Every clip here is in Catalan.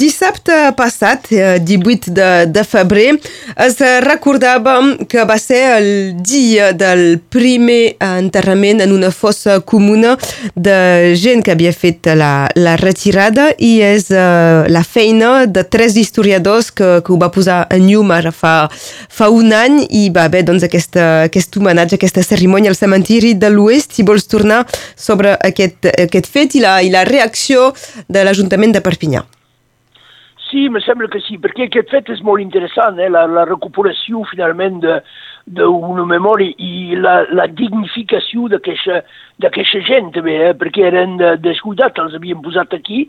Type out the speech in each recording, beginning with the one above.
Dissabte passat, 18 de, de febrer, es recordava que va ser el dia del primer enterrament en una fossa comuna de gent que havia fet la, la retirada i és uh, la feina de tres historiadors que, que ho va posar en llum ara fa, fa un any i va haver doncs, aquesta, aquest homenatge, aquesta cerimònia al cementiri de l'Oest. Si vols tornar sobre aquest, aquest fet i la, i la reacció de l'Ajuntament de Perpinyà. Sí, me sembla que sí, perquè aquest fet és molt interessant, eh? la, la recuperació finalment d'una memòria i la, la dignificació d'aquesta gent també, eh? perquè eren descuidats, els havien posat aquí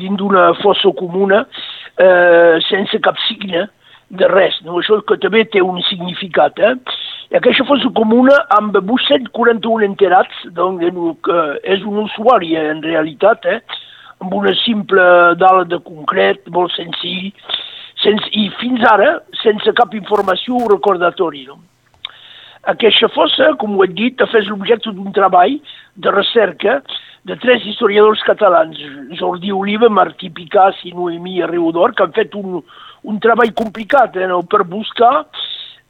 dins d'una fossa comuna eh, sense cap signe de res, no? això que també té un significat. Eh? I aquesta fossa comuna amb 841 enterats, doncs, que és un usuari en realitat, eh? Amb una simple dala de concret, molt senzill, sense, i fins ara sense cap informació o recordatori. No? Aquesta fossa, com ho he dit, ha fet l'objecte d'un treball de recerca de tres historiadors catalans, Jordi Oliva, Martí Picass i Noemí Riudor, que han fet un, un treball complicat eh, no? per buscar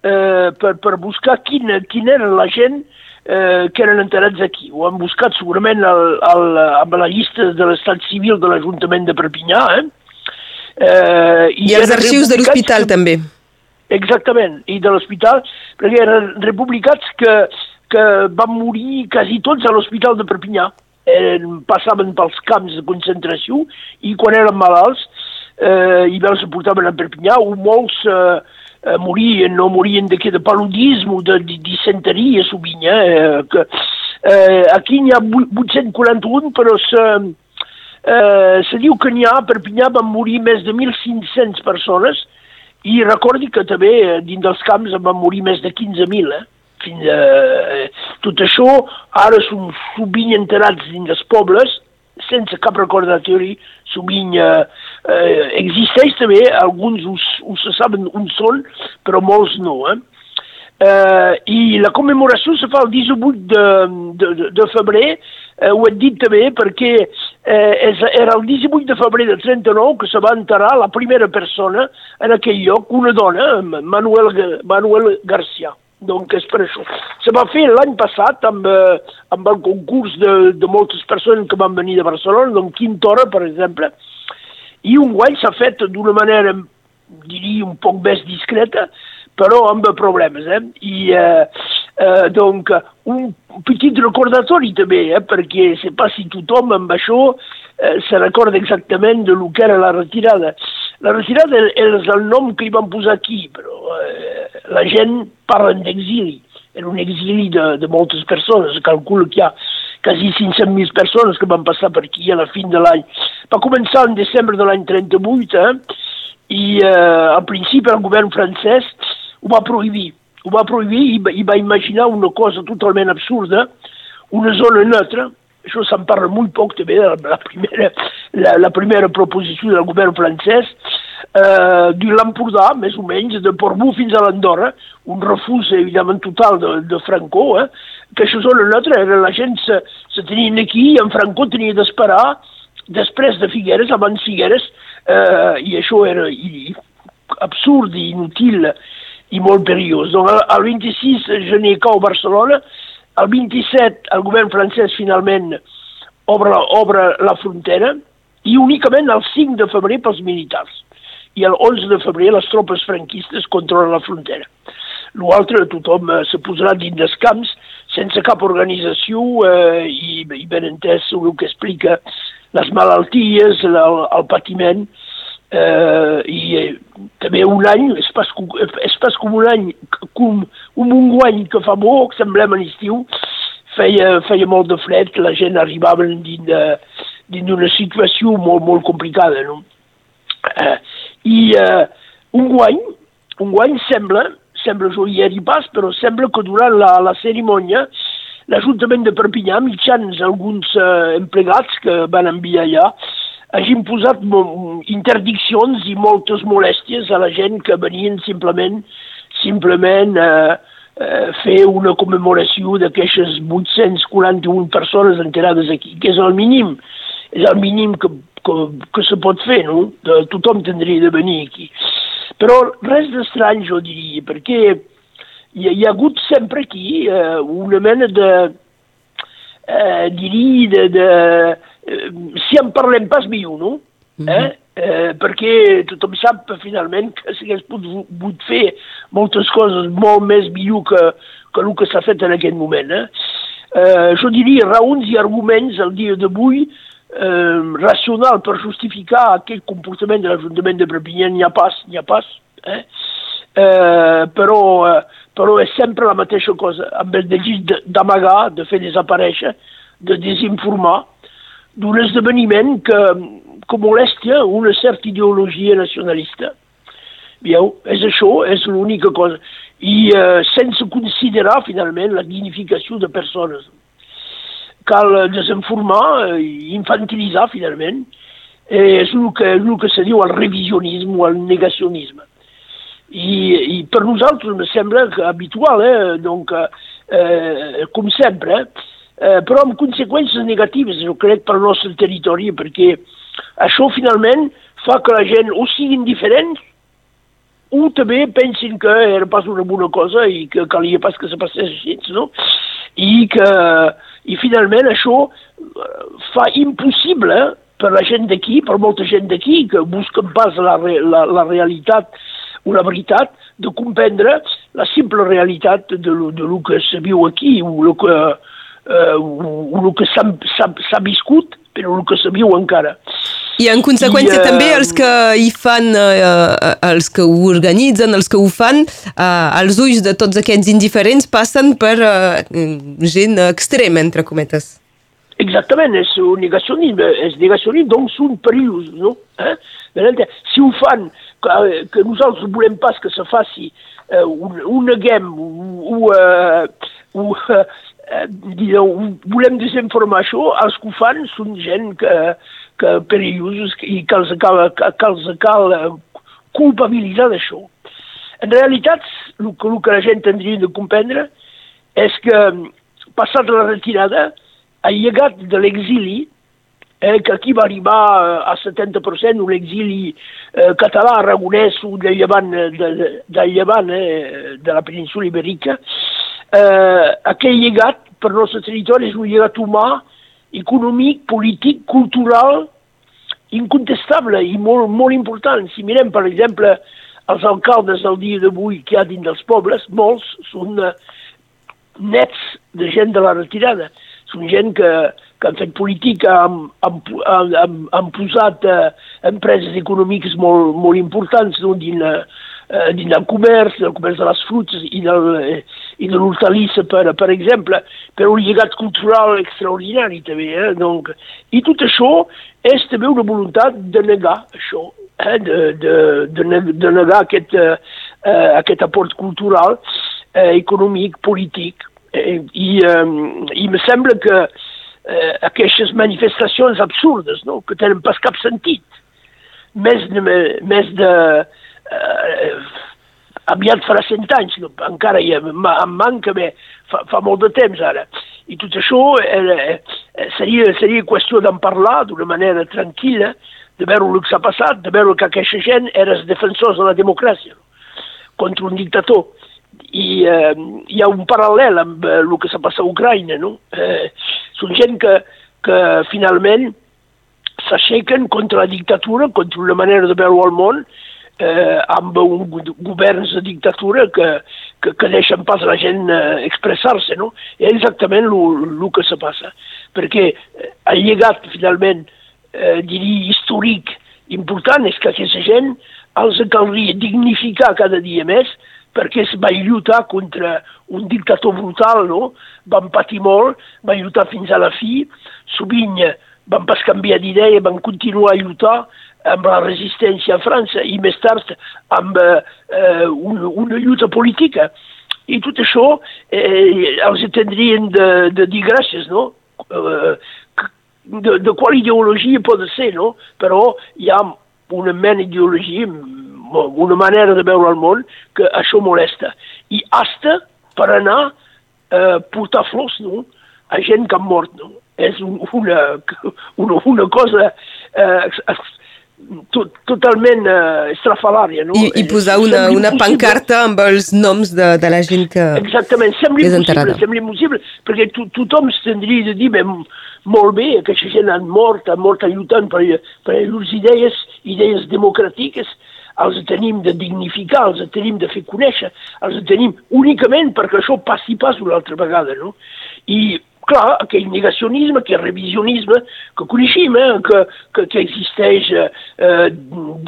eh, per, per buscar quin, quin era la gent eh, que eren enterats aquí. Ho han buscat segurament al, al, amb la llista de l'estat civil de l'Ajuntament de Perpinyà. Eh? Eh, I, I els arxius de l'hospital que... també. Exactament, i de l'hospital, perquè eren republicats que, que van morir quasi tots a l'hospital de Perpinyà. Eren, passaven pels camps de concentració i quan eren malalts eh, i els portaven a Perpinyà, o molts eh, eh, morien, no morien de, de paludisme de, de disenteria sovint. Eh, que, eh, aquí n'hi ha 841, però se, eh, se diu que n'hi ha, a Perpinyà van morir més de 1.500 persones i recordi que també eh, dins dels camps en van morir més de 15.000. Eh? Fins, eh, tot això ara són sovint enterats dins dels pobles sense cap recordatori, sovint eh, eh, existeix també, alguns us, us saben on són, però molts no. Eh? Eh, I la commemoració se fa el 18 de, de, de febrer, eh, ho he dit també perquè eh, és, era el 18 de febrer de 39 que se va enterrar la primera persona en aquell lloc, una dona, Manuel, Manuel Garcia. Donc és per això. Se va fer l'any passat amb, eh, amb el concurs de, de moltes persones que van venir de Barcelona, donc Quintora, per exemple, i un guany s'ha fet d'una manera, diria, un poc més discreta, però amb problemes. Eh? I eh, eh, donc, un petit recordatori també, eh? perquè se pas si tothom amb això eh, se recorda exactament de lo que era la retirada. La retirada és el nom que hi van posar aquí, però eh, la gent parla d'exili. Era un exili de, de moltes persones. Es calcula que hi ha quasi 500.000 persones que van passar per aquí a la fin de l'any. Va començar en desembre de l'any 38 eh? i eh, al principi el govern francès ho va prohibir. Ho va prohibir i, i va imaginar una cosa totalment absurda, una zona neutra, això se'n parla molt poc també, la, la, primera, la, la primera proposició del govern francès, eh, de l'Empordà, més o menys, de Portbou fins a l'Andorra, un refús, evidentment, total de, de Franco, eh, que això zona neutra, era la gent se, se tenien aquí i en Franco tenia d'esperar després de Figueres, abans Figueres, eh, i això era i, absurd i inútil i molt perillós. Donc, el 26 de gener cau Barcelona, el 27 el govern francès finalment obre, obre la frontera i únicament el 5 de febrer pels militars. I el 11 de febrer les tropes franquistes controlen la frontera. L'altre tothom eh, se posarà dins dels camps sense cap organització eh, i, i ben entès el que explica les malalties, el, el patiment, eh, i eh, també un any, és pas, és pas com un any, com un guany que fa bo, que semblem en estiu, feia, feia molt de fred, la gent arribava dins d'una situació molt, molt complicada, no? Eh, I eh, un guany, un guany sembla, sembla, jo hi eri pas, però sembla que durant la, la cerimònia l'Ajuntament de Perpinyà, mitjans alguns eh, emplegats que van enviar allà, hagin posat interdiccions i moltes molèsties a la gent que venien simplement simplement eh, eh, fer una commemoració d'aquestes 841 persones enterrades aquí, que és el mínim, és el mínim que, que, que se pot fer, no? De, tothom tindria de venir aquí. Però res d'estrany, jo diria, perquè hi, hi ha hagut sempre aquí eh, una mena de, eh, diria, de, de eh, si en parlem pas millor, no? Mm -hmm. eh? eh, perquè tothom sap finalment que s'hagués pogut fer moltes coses molt més millor que, que el que s'ha fet en aquest moment. Eh? Eh, jo diria raons i arguments al dia d'avui eh, racional per justificar aquell comportament de l'Ajuntament de Perpinyà n'hi ha pas, n'hi ha pas. Eh? Eh, però, eh, però és sempre la mateixa cosa, amb el desig d'amagar, de fer desaparèixer, de desinformar d'un esdeveniment que, que molestia una certa ideologia nacionalista. Veieu? És això, és l'única cosa. I eh, sense considerar, finalment, la dignificació de persones. Cal desinformar i eh, infantilitzar, finalment. Eh, és el que, el que se diu el revisionisme o el negacionisme. I, i per nosaltres em sembla que habitual, eh? Donc, eh, com sempre, eh, però amb conseqüències negatives, jo crec, per al nostre territori, perquè això finalment fa que la gent o siguin diferents o també pensin que era pas una bona cosa i que calia pas que se passés així, no? I que i finalment això eh, fa impossible per la gent d'aquí, per molta gent d'aquí, que busquen pas la, la, la realitat o la veritat, de comprendre la simple realitat de, de lo que se viu aquí o el que, eh, o, o que s'ha viscut, però el que se viu encara. I en conseqüència I, uh, també els que hi fan, uh, els que ho organitzen, els que ho fan, uh, els ulls de tots aquests indiferents passen per uh, gent extrema, entre cometes. Exactament, és un negacionisme, és negacionisme, doncs són perillosos, no? Eh? Si ho fan, que, que nosaltres volem pas que se faci uh, un, un neguem o, o, uh, o uh, digueu, volem desinformar això, els que ho fan són gent que, que perillosos i que els cal, que els cal eh, culpabilitzar d'això. En realitat, el que, el que la gent tindria de comprendre és que, passat la retirada, el llegat de l'exili, eh, que aquí va arribar eh, a 70%, un exili eh, català, aragonès o del llevant, de, de, del llevant eh, de la península ibèrica, eh, aquell llegat per nostre territori és un llegat humà econòmic, polític, cultural, incontestable i molt, molt important. Si mirem, per exemple, els alcaldes del dia d'avui que hi ha dins dels pobles, molts són uh, nets de gent de la retirada. Són gent que, que han fet política, han, han, han, han posat uh, empreses econòmiques molt, molt importants no? dins, uh, dins del comerç, del comerç de les fruites i del, uh, i de l'hortalissa, per, per exemple, per un llegat cultural extraordinari també. Eh? Donc, I tot això és també una voluntat de negar això, eh? de, de, de, de negar aquest, eh, aquest aport cultural, eh, econòmic, polític. Eh, I, eh, I me sembla que eh, aquestes manifestacions absurdes, no? que tenen pas cap sentit, més de, més de eh, aviat farà cent anys, encara hi, em manca bé, fa, fa molt de temps ara. I tot això eh, eh, seria, seria qüestió d'en parlar d'una manera tranquil·la, de veure el que s'ha passat, de veure que aquesta gent era els defensors de la democràcia contra un dictador. I eh, hi ha un paral·lel amb eh, el que s'ha passat a Ucraïna, no? Eh, són gent que, que finalment s'aixequen contra la dictadura, contra una manera de veure el món, eh, amb un governs de dictadura que, que, que deixen pas la gent eh, expressar-se, no? És exactament el que se passa. Perquè eh, el llegat, finalment, eh, diria, històric important és que aquesta gent els caldria dignificar cada dia més perquè es va lluitar contra un dictador brutal, no? Van patir molt, van lluitar fins a la fi, sovint van pas canviar d'idea, van continuar a lluitar, amb la resistència a França i més tard amb eh, una, una lluita política. I tot això eh, els tindrien de, de dir gràcies, no? Eh, de, de qual ideologia pot ser, no? Però hi ha una mena d'ideologia, una manera de veure el món que això molesta. I hasta per anar eh, portar flors, no?, a gent que ha mort, no? És un, una, una, una cosa eh, tot, totalment uh, estrafalària. No? I, i posar una, una pancarta amb els noms de, de la gent que Exactament, sembla impossible, sembla impossible, perquè to, tothom tindria de dir, bé, molt bé, aquesta gent han mort, han mort lluitant per, per les idees, idees democràtiques, els tenim de dignificar, els tenim de fer conèixer, els tenim únicament perquè això passi pas una altra vegada, no? I clar, aquell negacionisme, aquell revisionisme que coneixem, eh, que, que, que existeix eh,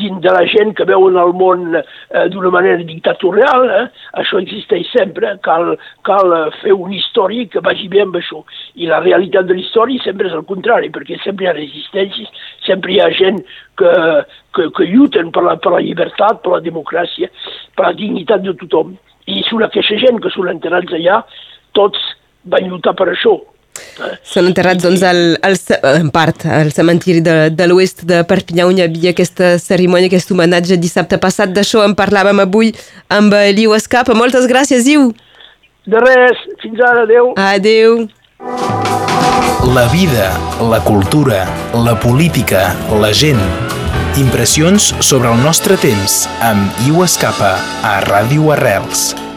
dins de la gent que veuen el món eh, d'una manera dictatorial, eh, això existeix sempre, cal, cal fer una història que vagi bé amb això. I la realitat de la història sempre és el contrari, perquè sempre hi ha resistències, sempre hi ha gent que, que, que lluiten per la, per la llibertat, per la democràcia, per la dignitat de tothom. I sobre aquesta gent que són enterrats allà, tots van lluitar per això. Són enterrats, doncs, al, al, en part, al cementiri de, de l'oest de Perpinyà, on hi havia aquesta cerimònia, aquest homenatge dissabte passat. D'això en parlàvem avui amb Liu Escapa. Moltes gràcies, Iu. De res. Fins ara. Adéu. Adéu. La vida, la cultura, la política, la gent. Impressions sobre el nostre temps amb Iu Escapa a Ràdio Arrels.